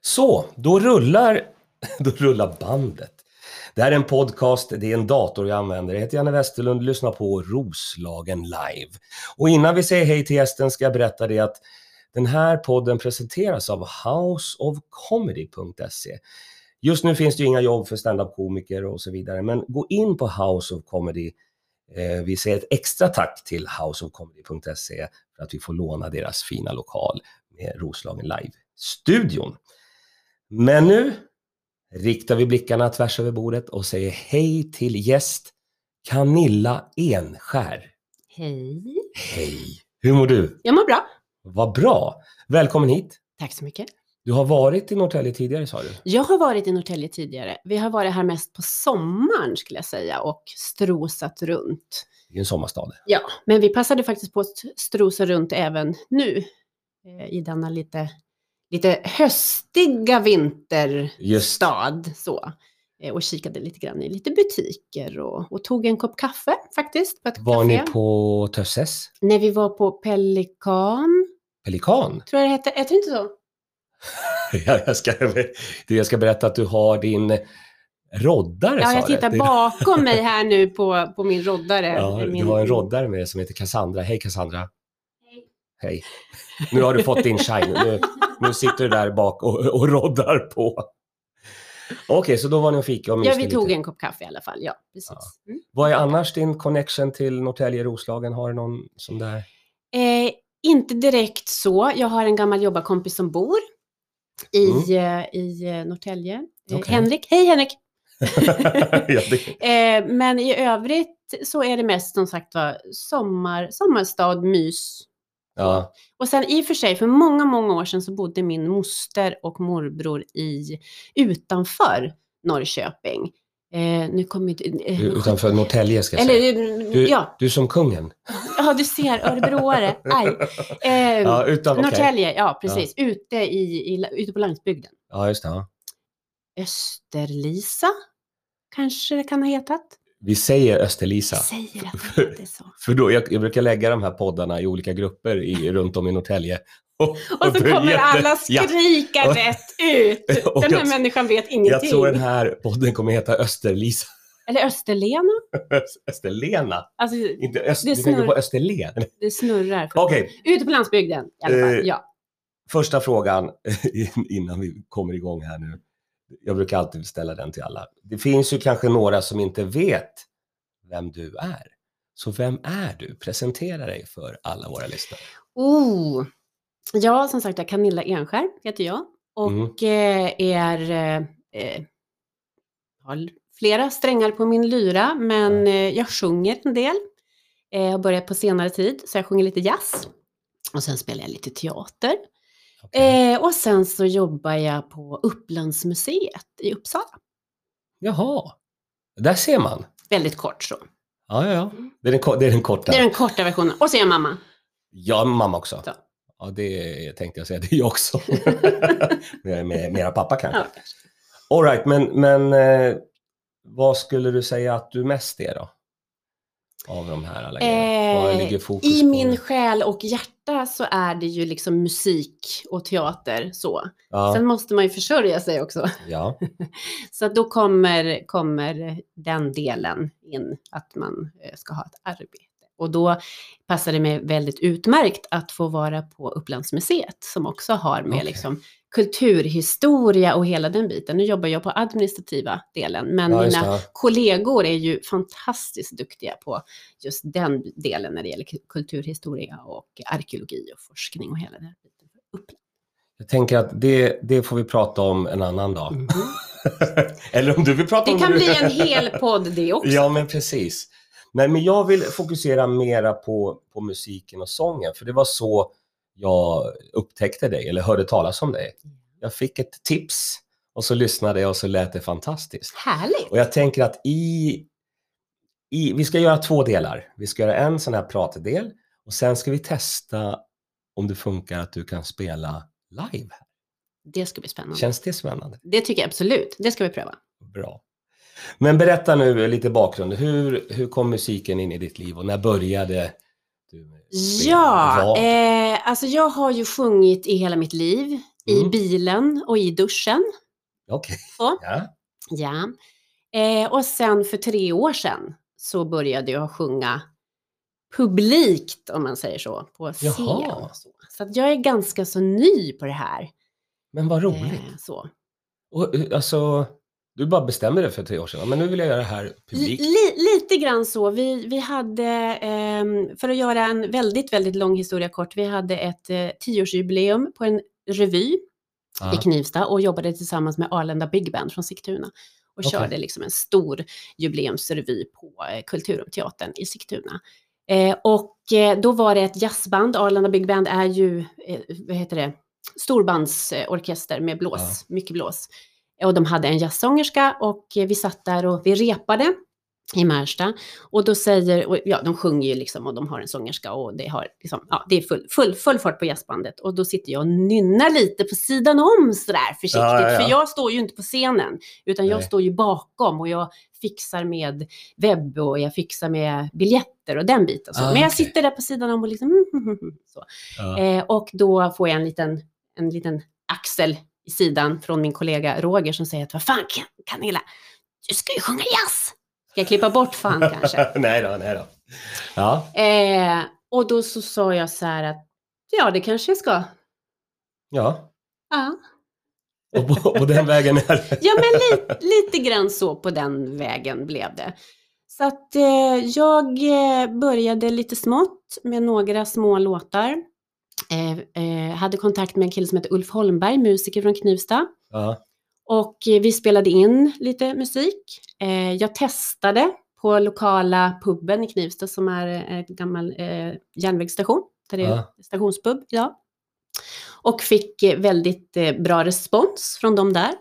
Så, då rullar, då rullar bandet. Det här är en podcast, det är en dator jag använder. Jag heter Janne Westerlund, och lyssnar på Roslagen live. Och innan vi säger hej till gästen ska jag berätta det att den här podden presenteras av houseofcomedy.se. Just nu finns det ju inga jobb för standup-komiker och så vidare, men gå in på House of Comedy. Eh, vi säger ett extra tack till houseofcomedy.se för att vi får låna deras fina lokal med Roslagen Live-studion. Men nu riktar vi blickarna tvärs över bordet och säger hej till gäst Camilla Enskär. Hej. Hej! Hur mår du? Jag mår bra. Vad bra! Välkommen hit! Tack så mycket. Du har varit i Norrtälje tidigare sa du? Jag har varit i Norrtälje tidigare. Vi har varit här mest på sommaren skulle jag säga och strosat runt. Det är en sommarstad. Ja, men vi passade faktiskt på att strosa runt även nu eh, i denna lite, lite höstiga vinterstad. Så. Eh, och kikade lite grann i lite butiker och, och tog en kopp kaffe faktiskt. På ett Var café. ni på Tösses? När vi var på Pelikan, Pelikan? tror jag det hette. Heter det inte så? Ja, jag, ska, jag ska berätta att du har din roddare Ja, jag tittar det. bakom mig här nu på, på min roddare. Ja, min, du har en roddare med dig som heter Cassandra. Hej Cassandra! Hej. Hej! Nu har du fått din shine. Nu, nu sitter du där bak och, och roddar på. Okej, så då var ni och fika och Ja, vi tog lite. en kopp kaffe i alla fall. Ja, precis. Ja. Mm. Vad är annars din connection till Norrtälje, Roslagen? Har du någon sån där? Eh, inte direkt så. Jag har en gammal jobbarkompis som bor i, eh, i eh, Norrtälje. Eh, Mm. Okej. Henrik. Hej Henrik! ja, Eh, men i övrigt så är det mest som sagt var sommar, sommarstad, mys. Ja. Och sen i och för sig, för många, många år sedan så bodde min moster och morbror i, utanför Norrköping. Eh, nu kommer inte... Eh, Utanför Norrtälje ska jag säga. Eller, Du, ja, du som kungen. ja, du ser, örebroare. Aj. Eh, Ja, utan. Norrtälje, ja precis. Ute, i, i, ute på landsbygden. Ja, just det. Ja. Österlisa kanske det kan ha hetat. Vi säger Österlisa. säger att det inte är så. För då, jag, jag brukar lägga de här poddarna i olika grupper i, runt om i Norrtälje. Och, Och så är det kommer jätte- alla Ja, skrika Och- rätt ut. och Den här jag- människan vet ingenting. jag tror den här podden kommer heta Österlisa. Eller Österlena. Österlena. Alltså, Inte Öst, Det du tänker snurr- på Österlen. det snurrar. Okej, Ute på landsbygden i alla fall. Eh, ja. första frågan innan vi kommer igång här nu. Jag brukar alltid ställa den till alla. Det finns ju kanske några som inte vet vem du är. Så vem är du? Presentera dig för alla våra lyssnare. Oh. Ja, som sagt, Camilla Enskär heter jag. Och Mm. är... Eh, eh, har flera strängar på min lyra, men eh, jag sjunger en del. Jag har börjat på senare tid, så jag sjunger lite jazz. Och sen spelar jag lite teater. Okej. Eh, och sen så jobbar jag på Upplandsmuseet i Uppsala. Jaha, där ser man. Väldigt kort så. Ja, ja, ja. Det är den, det är den korta. Det är den korta versionen. Och så är jag mamma. Ja, mamma också. Så. Ja, det tänkte jag säga. Det är jag också. med, med, mera pappa kanske. Ja. All right, men, men eh, vad skulle du säga att du mest är då? Av de här alla grejerna? Eh, I på? min själ och hjärta så är det ju liksom musik och teater så. Ja, Sen måste man ju försörja sig också. ja. Så då kommer, kommer den delen in, att man eh, ska ha ett arbete. Och då passar det mig väldigt utmärkt att få vara på Upplandsmuseet som också har med Okej. liksom kulturhistoria och hela den biten. Nu jobbar jag på administrativa delen, men ja mina det. kollegor är ju fantastiskt duktiga på just den delen när det gäller ku- kulturhistoria och arkeologi och forskning och hela den biten. Jag tänker att det, det får vi prata om en annan dag. Mhm. Eller om du vill prata Det om kan du- bli en hel podd det också. Ja, men precis. Nej, men jag vill fokusera mera på, på musiken och sången, för det var så jag upptäckte dig, eller hörde talas om dig. Jag fick ett tips och så lyssnade jag och så lät det fantastiskt. Härligt! Och jag tänker att i, i, vi ska göra två delar. Vi ska göra en sån här pratdel och sen ska vi testa om det funkar att du kan spela live. Det ska bli spännande. Känns det spännande? Det tycker jag absolut. Det ska vi pröva. Bra. Men berätta nu lite bakgrund. Hur, hur kom musiken in i ditt liv och när började du? Ja, eh, alltså jag har ju sjungit i hela mitt liv. i Mm. bilen och i duschen. Okej. Så. Ja. Ja. Eh, och sen för tre år sedan så började jag sjunga publikt, om man säger så, på scen. Jaha. Så, så att jag är ganska så ny på det här. Men vad roligt. Eh, så. Och, eh, alltså, du bara bestämde det för tre år sedan. Men nu vill jag göra det här publikt. Li, lite grann så. Vi, vi hade, ehm, för att göra en väldigt, väldigt lång historia kort, vi hade ett eh, tioårsjubileum på en revy i Ja. Knivsta och jobbade tillsammans med Arlanda Big Band från Sigtuna. Och Okej. körde liksom en stor jubileumsrevy på eh, Kulturteatern i Sigtuna. Eh, och eh, då var det ett jazzband, Arlanda Big Band är ju, eh, vad heter det, storbandsorkester med blås, mycket blås. Och de hade en jazzsångerska och vi satt där och vi repade i Märsta. Och då säger, ja de sjunger ju liksom och de har en sångerska och det, har liksom, ja, det är full, full, full fart på jazzbandet. Och då sitter jag och nynnar lite på sidan om sådär försiktigt. Ja, ja. För jag står ju inte på scenen, utan jag Nej. står ju bakom och jag fixar med webb och jag fixar med biljetter och den biten. Så. Ah, Men jag okej. sitter där på sidan om och liksom så. Ja. Eh, och då får jag en liten, en liten axel i sidan från min kollega Roger som säger att vad fan Camilla, du ska ju sjunga jazz. Ska jag klippa bort fan kanske? nej då, nej då. Ja, Eh, och då så sa jag så här att ja, det kanske jag ska. ja. Ja, Och på, på den vägen är det. ja men li, lite grann så på den vägen blev det. Så att eh, jag eh, började lite smått med några små låtar. Eh, eh, hade kontakt med en kille som heter Ulf Holmberg, musiker från Knivsta. Ja, Och eh, vi spelade in lite musik. Jag testade på lokala puben i Knivsta som är en gammal järnvägsstation. Där det är Ja. stationspub idag. Och fick väldigt bra respons från dem där.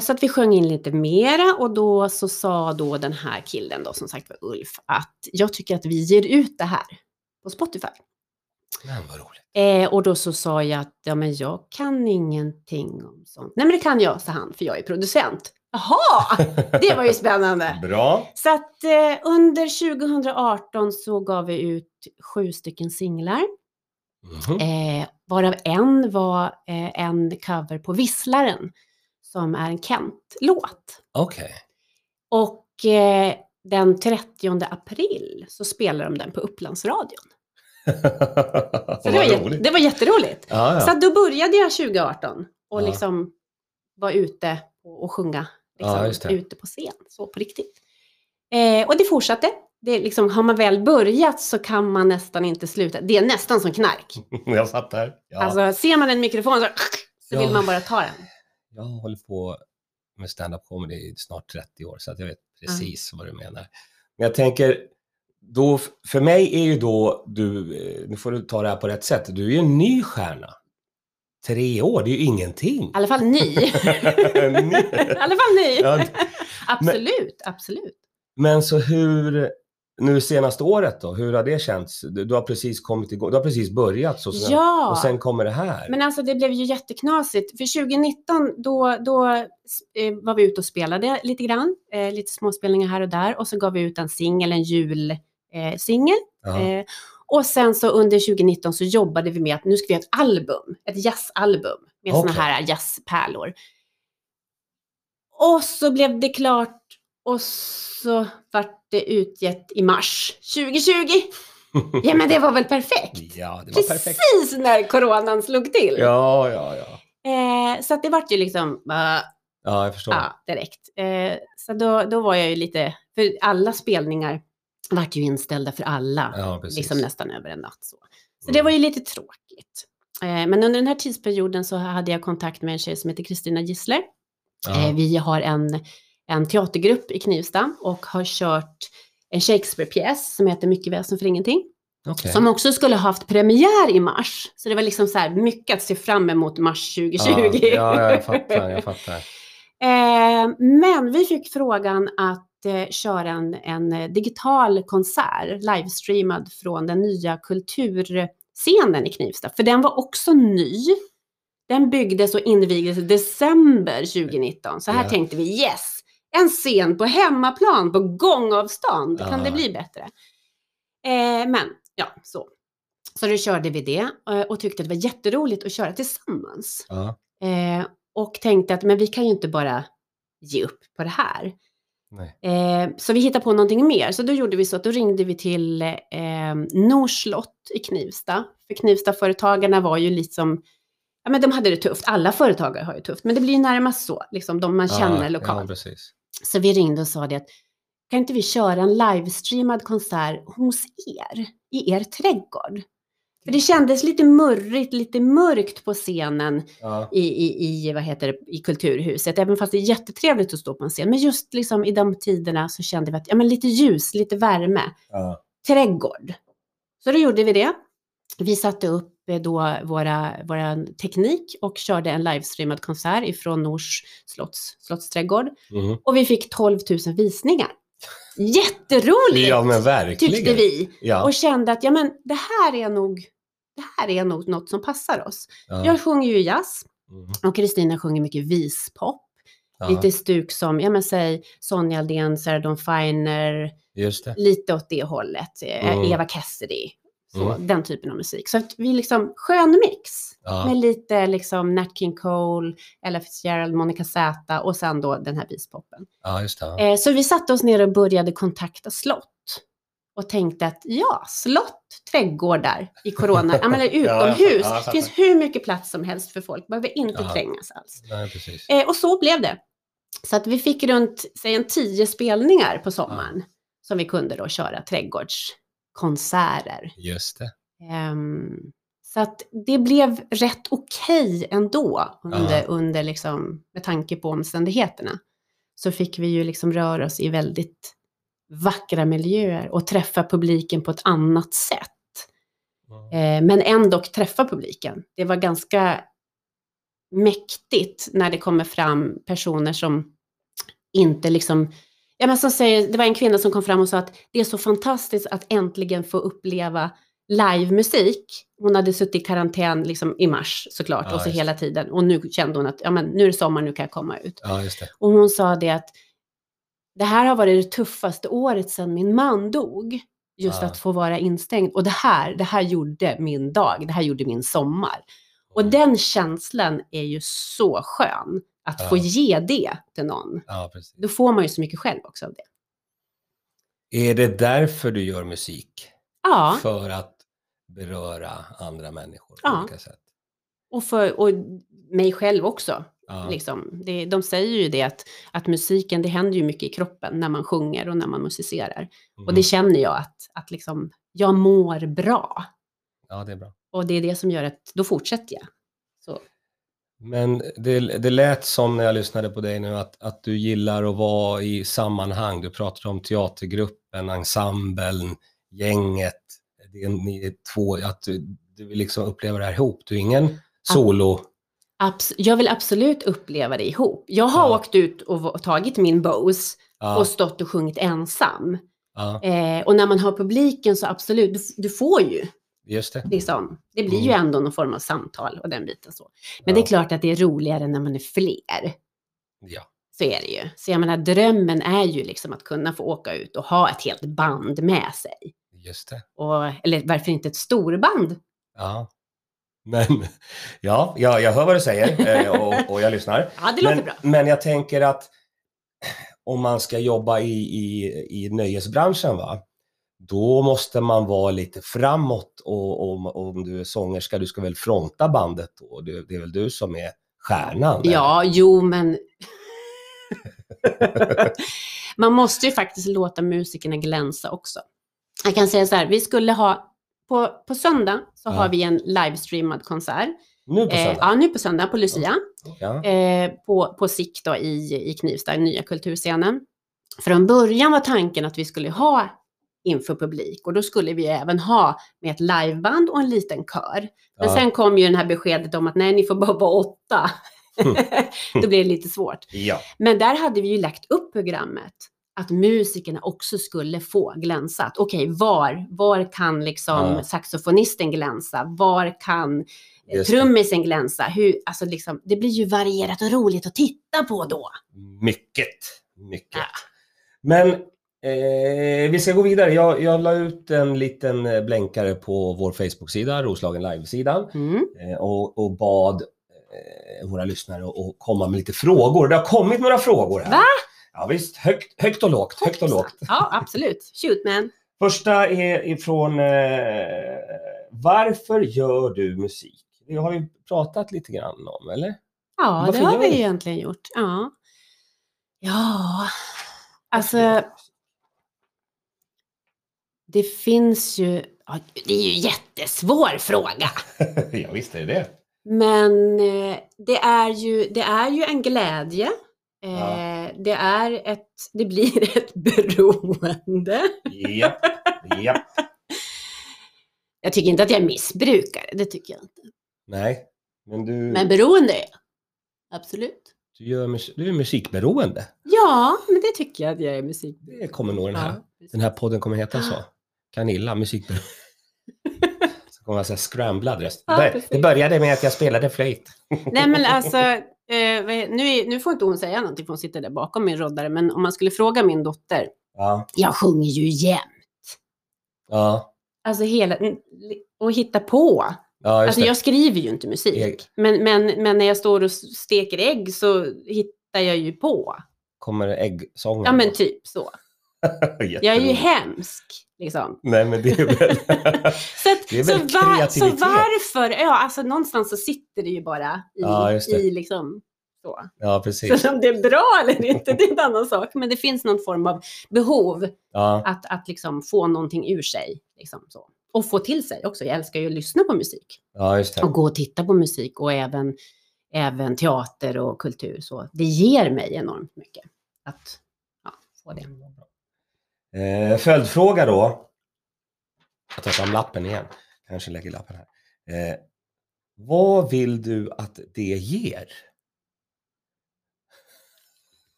Så att vi sjöng in lite mera och då så sa då den här killen då som sagt var Ulf att jag tycker att vi ger ut det här på Spotify. Men vad roligt. Eh, och då så sa jag att ja, men jag kan ingenting om sånt. Nej men det kan jag, sa han, för jag är producent. Jaha, det var ju spännande. Bra. Så att eh, under 2018 så gav vi ut sju stycken singlar. Mhm. Eh, varav en var eh, en cover på Visslaren. Som är en Kent-låt. Okej. Och eh, den 30 april så spelar de den på Upplandsradion. Så det var, vad jät- roligt. det var jätteroligt. Ja, Så ja. att då började jag 2018 och Ja. liksom var ute och, sjunga liksom, ute på scen, så på riktigt. Eh, och det fortsatte. Det liksom, har man väl börjat så kan man nästan inte sluta. Det är nästan som knark. Jag satt där. Alltså ser man en mikrofon så, så vill man bara ta den. Jag har hållit på med stand-up comedy i snart 30 år, så att jag vet precis vad du menar. Men jag tänker, då, för mig är ju då du, eh, nu får du ta det här på rätt sätt, du är ju en ny stjärna. Tre år, det är ju ingenting. I alla fall ny. Ny. I alla fall ny. Ja, absolut, absolut. Men så hur, nu senaste året då, hur har det känts? Du, du har precis kommit igång, du har precis börjat så, Ja. och sen kommer det här. Men alltså det blev ju jätteknasigt. För 2019 då, då eh, var vi ute och spelade lite grann. Eh, lite småspelningar här och där. Och så gav vi ut en singel, en julsingel. Eh, singel. eh, och sen så under 2019 så jobbade vi med att nu ska vi ha ett album. Ett jazzalbum. Med såna Okej. här jazzpärlor. Och så blev det klart. Och så vart det utgett i mars 2020. Ja men det var väl perfekt. ja, det var perfekt. Precis när coronan slog till. Ja, ja, ja. Eh, så det vart ju liksom, uh, Ja, jag förstår. ja, direkt. Eh, så då, då var jag ju lite, för alla spelningar vart ju inställda för alla, Ja, liksom nästan över en natt. Så, så Mm. det var ju lite tråkigt. Eh, men under den här tidsperioden så hade jag kontakt med en tjej som heter Kristina Gissler. Ja. Eh, vi har en, en teatergrupp i Knivsta och har kört en Shakespeare-pjäs som heter Mycket väsen för ingenting. Okej. Som också skulle ha haft premiär i mars. Så det var liksom så här mycket att se fram emot mars 2020. Ja, ja, jag fattar, jag fattar. Eh, men vi fick frågan att köra en, en eh, digital konsert, livestreamad från den nya kulturscenen i Knivsta. För den var också ny. Den byggdes och invigdes i december 2019. Så här Ja. tänkte vi, yes! En scen på hemmaplan, på gångavstånd. Kan Ja. det bli bättre? Eh, men, ja, så. Så då körde vi det eh, och tyckte att det var jätteroligt att köra tillsammans. Ja. Eh, och tänkte att men vi kan ju inte bara ge upp på det här. Eh, så vi hittade på någonting mer. Så då gjorde vi så att då ringde vi till eh, Nors slott i Knivsta. För Knivsta-företagarna var ju liksom, ja men de hade det tufft. Alla företagare har ju tufft, men det blir ju närmast så, liksom de man känner ja, lokalt. Ja. Så vi ringde och sa det att kan inte vi köra en livestreamad konsert hos er, i er trädgård? För det kändes lite murrigt, lite mörkt på scenen Ja. i, i, i, vad heter det, i Kulturhuset, även fast det är jättetrevligt att stå på en scen. Men just liksom i de tiderna så kände vi att ja, men lite ljus, lite värme, Ja. trädgård. Så då gjorde vi det. Vi satte upp eh, då våra, våra teknik och körde en livestreamad konsert ifrån Nors slotts, slottsträdgård. Mhm. Och vi fick 12 000 visningar. Jätteroligt! ja, men verkligen. tyckte vi. Ja. Och kände att ja, men det här är nog det här är nog något som passar oss. Ja. Jag sjunger ju jazz Mm. och Kristina sjunger mycket vispop. Ja. Lite stuk som, ja men säg Sonja Aldén, Sarah Dawn Finer, lite åt det hållet. Eh, Mm. Eva Cassidy, så, Mm. den typen av musik. Så att vi liksom, skön mix. Ja. Med lite liksom Nat King Cole, Ella Fitzgerald, Monica Z och sen då den här vispoppen. ja, just det. Eh, så vi satte oss ner och började kontakta slott. Och tänkte att ja, slott, trädgårdar i corona, ja men utomhus. ja, det finns hur mycket plats som helst för folk, behöver inte trängas alls. Nej. Eh, och så blev det. Så att vi fick runt, säg en tio spelningar på sommaren. Som vi kunde då köra trädgårdskonserter. Just det. Ehm, så att det blev rätt okej ändå under, Ja. under liksom, med tanke på omständigheterna. Så fick vi ju liksom röra oss i väldigt vackra miljöer och träffa publiken på ett annat sätt. Mm. Eh, men ändå träffa publiken. Det var ganska mäktigt när det kommer fram personer som inte liksom, ja men som säger, det var en kvinna som kom fram och sa att det är så fantastiskt att äntligen få uppleva livemusik. Hon hade suttit i karantän liksom i mars såklart Ja, och så hela tiden och nu kände hon att ja, men nu är det sommar, nu kan jag komma ut. Ja. Och hon sa det att det här har varit det tuffaste året sedan min man dog. Just Ja. att få vara instängd. Och det här, det här gjorde min dag, det här gjorde min sommar. Och Mm. den känslan är ju så skön. Att Ja. få ge det till någon. Ja, precis. Då får man ju så mycket själv också av det. Är det därför du gör musik? Ja, För att beröra andra människor på olika sätt? och, för, och mig själv också. Ja. Liksom. Det, de säger ju det att, att musiken, det händer ju mycket i kroppen när man sjunger och när man musicerar. Och Mhm. det känner jag att, att liksom, jag mår bra. Ja, det är bra. Och det är det som gör att då fortsätter jag. Så, Men det, det lät som när jag lyssnade på dig nu att, att du gillar att vara i sammanhang. Du pratar om teatergruppen, ensemblen, gänget. Det är, ni är två, att du, du vill liksom uppleva det här ihop. Du är ingen solo. abs- jag vill absolut uppleva det ihop. Jag har Ja. åkt ut och, tagit min Bose Ja, och stått och sjungit ensam. ja, Eh, och när man har publiken så absolut, du, du får ju just det. liksom, det blir ju Mm. ändå någon form av samtal och den biten så. Men Ja. det är klart att det är roligare när man är fler. Ja, Så är det ju. Så jag menar, drömmen är ju liksom att kunna få åka ut och ha ett helt band med sig. just det. Och, eller varför inte ett storband? Ja. Men ja, ja, jag hör vad du säger eh, och, och jag lyssnar. Ja, det låter men, bra. men jag tänker att om man ska jobba i, i, i nöjesbranschen, va? Då måste man vara lite framåt och, och, och om du är sångerska, du ska väl fronta bandet då? Det, det är väl du som är stjärnan? eller? Ja, jo, men... Man måste ju faktiskt låta musikerna glänsa också. Jag kan säga så här, vi skulle ha, på, på söndag så Ja. har vi en livestreamad konsert. Nu på Eh, söndag? ja, nu på söndag, på Lucia. Ja. Eh, på, på SIK då i, i Knivsta, nya kulturscenen. Från början var tanken att vi skulle ha inför publik och då skulle vi även ha med ett liveband och en liten kör. Men Ja. sen kom ju den här beskedet om att nej, ni får bara vara åtta. Mm. då blir det lite svårt. ja. Men där hade vi ju lagt upp programmet att musikerna också skulle få glänsa. Att Okej, var, var kan liksom Ja. saxofonisten glänsa? Var kan eh, Just det. trummisen glänsa? Hur, alltså liksom, det blir ju varierat och roligt att titta på då. Mycket, mycket. Ja. Men Eh, vi ska gå vidare. Jag, jag la ut en liten eh, blänkare på vår Facebook-sida, Roslagen Live-sidan, Mm. eh, och, och bad eh, våra lyssnare att komma med lite frågor. Det har kommit några frågor här. Va? Ja, visst, högt, högt och lågt. Högt och lågt. Ja, absolut. Shoot man. Första är ifrån eh, Varför gör du musik? Det har vi pratat lite grann om, eller? Ja, Varför det har vi du? egentligen gjort. Ja, ja alltså Varför gör du musik? Det finns ju... Ja, det är ju en jättesvår fråga. ja, visst är det det. Men eh, det, är ju, det är ju en glädje. Eh, Ja. Det, är ett, det blir ett beroende. Japp, japp. Jag tycker inte att jag är missbrukare, det tycker jag inte. Nej, men du, Men beroende är jag. Absolut. du, gör, du är musikberoende. Ja, men det tycker jag att jag är musik. Det kommer nog den här. Ja, Den här podden kommer heta så. Canilla, musikberoende. Så kommer jag säga scramblad röst. Ja, Det- började med att jag spelade flöjt. Nej men alltså, eh, nu, nu får inte hon säga någonting för hon sitter där bakom min roddare, men om man skulle fråga min dotter, Ja, jag sjunger ju jämt. ja, Alltså hela, och hitta på. ja Alltså det. jag skriver ju inte musik. Ägg. Men, men, men när jag står och steker ägg så hittar jag ju på. Kommer äggsången. Ja men typ så. Jag är ju hemsk. Liksom. Nej, men det är väl... Så, att, Det är så, väl var, så varför? Ja, alltså någonstans så sitter det ju bara i, Ja, i liksom så. ja, precis. Så om det är bra eller inte, det är en annan sak. Men det finns någon form av behov Ja, att, att liksom få någonting ur sig. Liksom så. Och få till sig också. Jag älskar ju att lyssna på musik. ja. Och gå och titta på musik och även, även teater och kultur. Så det ger mig enormt mycket att ja, få det. Eh, följdfråga då. Jag tar fram lappen igen. Kanske lägger lappen här. Eh, vad vill du att det ger?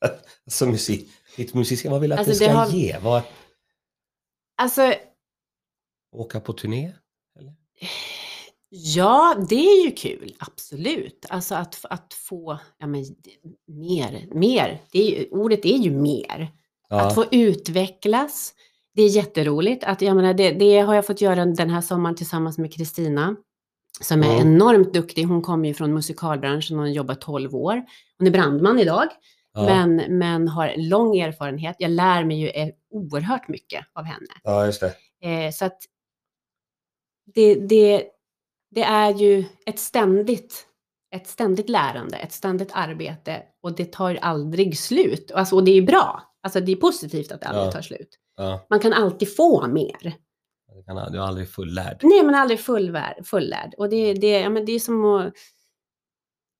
alltså musik, ditt musik, vad vill du att Alltså, det ska har- ge? Vad, Alltså, åka på turné? Eller? ja, det är ju kul. Absolut. Alltså att, att få ja, men, mer. mer. Det är, ju- ordet är ju mer. Ja, Att få utvecklas. Det är jätteroligt. Att, jag menar, det, det har jag fått göra den här sommaren tillsammans med Kristina. Som är Mm. enormt duktig. Hon kommer ju från musikalbranschen och har jobbat 12 år. Hon är brandman idag. ja, Men, men har lång erfarenhet. Jag lär mig ju eh, oerhört mycket av henne. ja, just det. Eh, så att det, det, det är ju ett ständigt, ett ständigt lärande, ett ständigt arbete och det tar aldrig slut. Alltså, och det är ju bra. Alltså det är positivt att det aldrig Ja. tar slut. Ja, Man kan alltid få mer. kan, du är aldrig fullärd. Nej, man är aldrig fullvär, fullärd. Och det, det, ja, men det är som att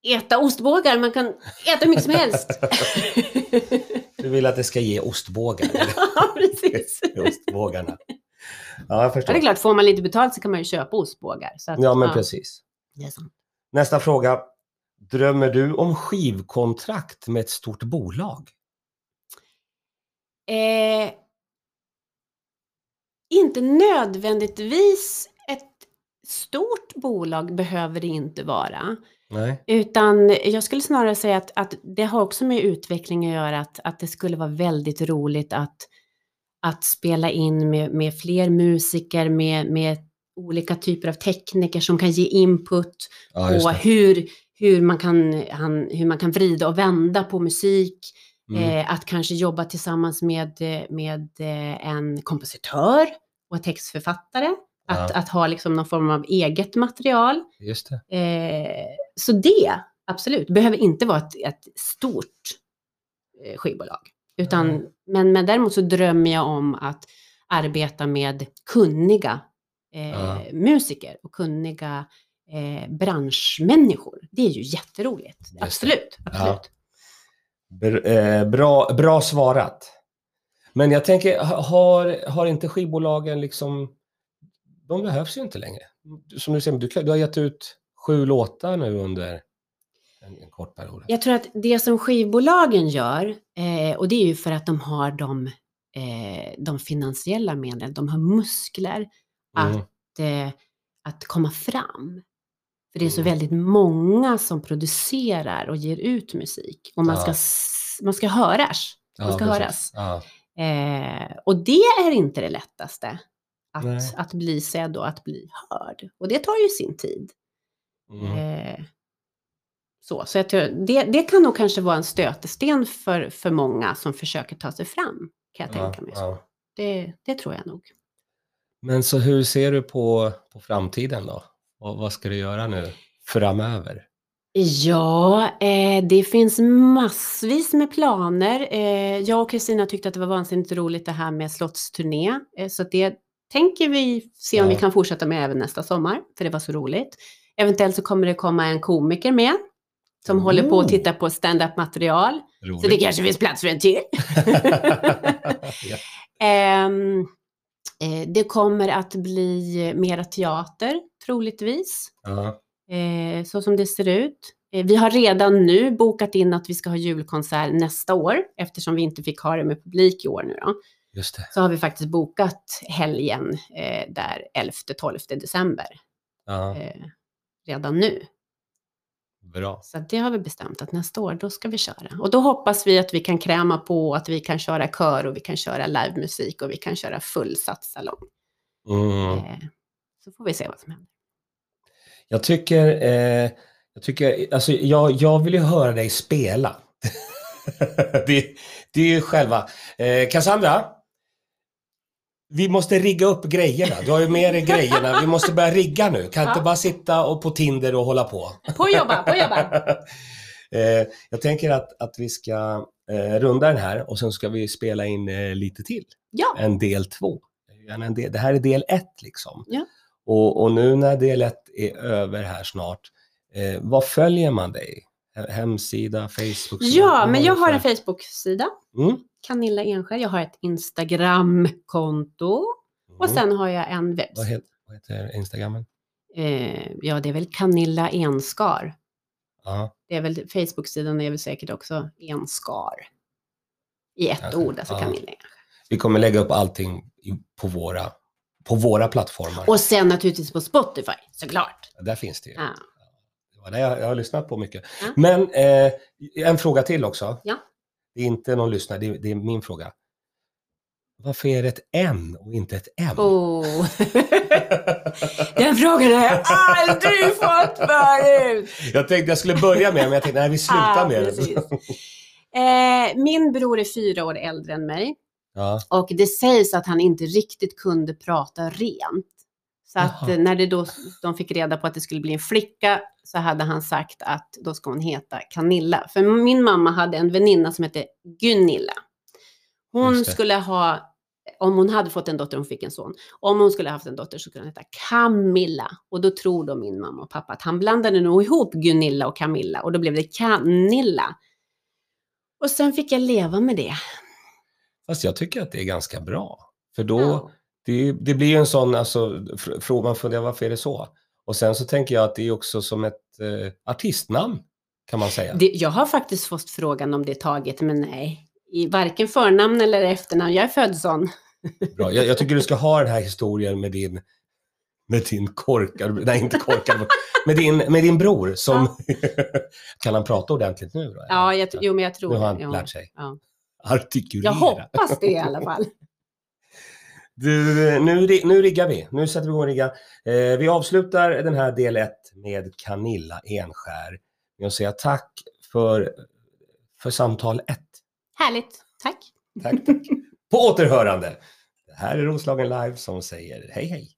äta ostbågar. Man kan äta hur mycket som helst. Du vill att det ska ge ostbågar? ja, precis. Ostbågarna. Ja, jag Ja, förstår. det är klart, får man lite betalt så kan man ju köpa ostbågar. Att, Ja, men precis. Är sant. Nästa fråga. Drömmer du om skivkontrakt med ett stort bolag? Eh, inte nödvändigtvis ett stort bolag behöver det inte vara. Nej. Utan jag skulle snarare säga att, att det har också med utveckling att göra. Att, att det skulle vara väldigt roligt att, att spela in med, med fler musiker, med, med olika typer av tekniker som kan ge input Ja, på hur, hur, man kan, han, hur man kan vrida och vända på musik. Mm. Eh, att kanske jobba tillsammans med, eh, med eh, en kompositör och textförfattare. Att, Ja. att ha liksom någon form av eget material. Just det. Så det, absolut, behöver inte vara ett, ett stort eh, skivbolag. Utan, Nej. men, men däremot så drömmer jag om att arbeta med kunniga eh, Ja. musiker och kunniga eh, branschmänniskor. Det är ju jätteroligt. det. Absolut. absolut. Eh, bra, bra svarat. Men jag tänker, ha- har, har inte skivbolagen liksom... De behövs ju inte längre. Som du säger, du, du har gett ut sju låtar nu under en, en kort period. Jag tror att det som skivbolagen gör, eh, och det är ju för att de har de, eh, de finansiella medlen, de har muskler Mm. att, eh, att komma fram. För det är så Mm. väldigt många som producerar och ger ut musik. Och man, ska, man ska höras. Man ska höras. Ja. Eh, och det är inte det lättaste. Nej. Att, att bli sedd och att bli hörd. Och det tar ju sin tid. Mm. Eh, så så jag tror, det, det kan nog kanske vara en stötesten för, för många som försöker ta sig fram. Kan jag Ja, tänka mig. Så. Det, det tror jag nog. Men så hur ser du på, på framtiden då? Och vad ska du göra nu framöver? Ja, eh, det finns massvis med planer. Eh, jag och Kristina tyckte att det var vansinnigt roligt det här med slottsturné. Eh, så det tänker vi se om Ja. vi kan fortsätta med även nästa sommar, för det var så roligt. Eventuellt så kommer det komma en komiker med, som håller på att Oh. titta på stand-up material. Så det Roligt. kanske finns plats för en till. ja. Eh, det kommer att bli mera teater, troligtvis. Eh, så som det ser ut. Eh, vi har redan nu bokat in att vi ska ha julkonsert nästa år, eftersom vi inte fick ha det med publik i år nu då. Just det. Så har vi faktiskt bokat helgen eh, där 11-12 december eh, redan nu. Bra. Så det har vi bestämt att nästa år, då ska vi köra. Och då hoppas vi att vi kan kräma på att vi kan köra kör och vi kan köra livemusik och vi kan köra fullsatt salong. Mm. Eh, så får vi se vad som händer. Jag tycker, eh, jag tycker, alltså jag, jag vill ju höra dig spela. det, det är ju själva. Eh, Cassandra, vi måste rigga upp grejerna. Du har ju med dig grejerna. Vi måste börja rigga nu. Kan inte Ja. bara sitta och på Tinder och hålla på. På jobba, på jobba! eh, jag tänker att, att vi ska eh, runda den här och sen ska vi spela in eh, lite till. Ja, En del två. Gärna En del, det här är del ett liksom. Ja. Och, och nu när del ett är över här snart, eh, vad följer man dig? He- Hemsida, Facebook? ja men jag har en Facebook-sida. Mm. Canilla Enskär. Jag har ett Instagram-konto och Mm. sen har jag en webb. Vad, heter, vad heter Instagrammen? Eh, ja, det är väl Canilla Enskar. Ja, Det är väl Facebook-sidan är väl säkert också Enskar. I ett Kanske, ord, alltså ja. Canilla Enskar. vi kommer lägga upp allting på, våra, på våra plattformar. Och sen naturligtvis på Spotify, såklart. Där finns det ju. Ja. Det jag, jag har lyssnat på mycket. Ja. Men eh, en fråga till också. Ja. Det är inte någon lyssnare, det är, det är min fråga. Varför är det ett N och inte ett M? Oh. Den frågan har jag aldrig fått förut. Jag tänkte jag skulle börja med men jag tänkte nej vi slutar Ah, med det. Eh, min bror är fyra år äldre än mig. Ja, Och det sägs att han inte riktigt kunde prata rent. Så att Jaha. eh, när det då, de fick reda på att det skulle bli en flicka så hade han sagt att då ska hon heta Canilla. För min mamma hade en väninna som hette Gunilla. Hon skulle ha, om hon hade fått en dotter, hon fick en son. Om hon skulle ha haft en dotter så skulle hon heta Camilla. Och då tror då min mamma och pappa att han blandade nog ihop Gunilla och Camilla och då blev det Canilla. Och sen fick jag leva med det. fast jag tycker att det är ganska bra. För då, Ja. det, det blir ju en sån, alltså, man funderar varför är det så? Och sen så tänker jag att det är också som ett eh, artistnamn, kan man säga. Det, jag har faktiskt fått frågan om det är taget, men nej. I varken förnamn eller efternamn. Jag är född sån. Bra. Jag, jag tycker du ska ha den här historien med din, med din korkad, nej inte korkad, med din, med din bror som, kan han prata ordentligt nu då? Ja, jag, jo, men jag tror Nu har han ja. lärt sig Ja. artikulera. Jag hoppas det i alla fall. Du, nu, nu riggar vi. Nu sätter vi igång och rigga. Eh, vi avslutar den här del 1 med Canilla Enskär. Jag säger tack för, för samtal 1. Härligt. Tack. Tack, tack. På återhörande. Det här är Roslagen Live som säger hej hej.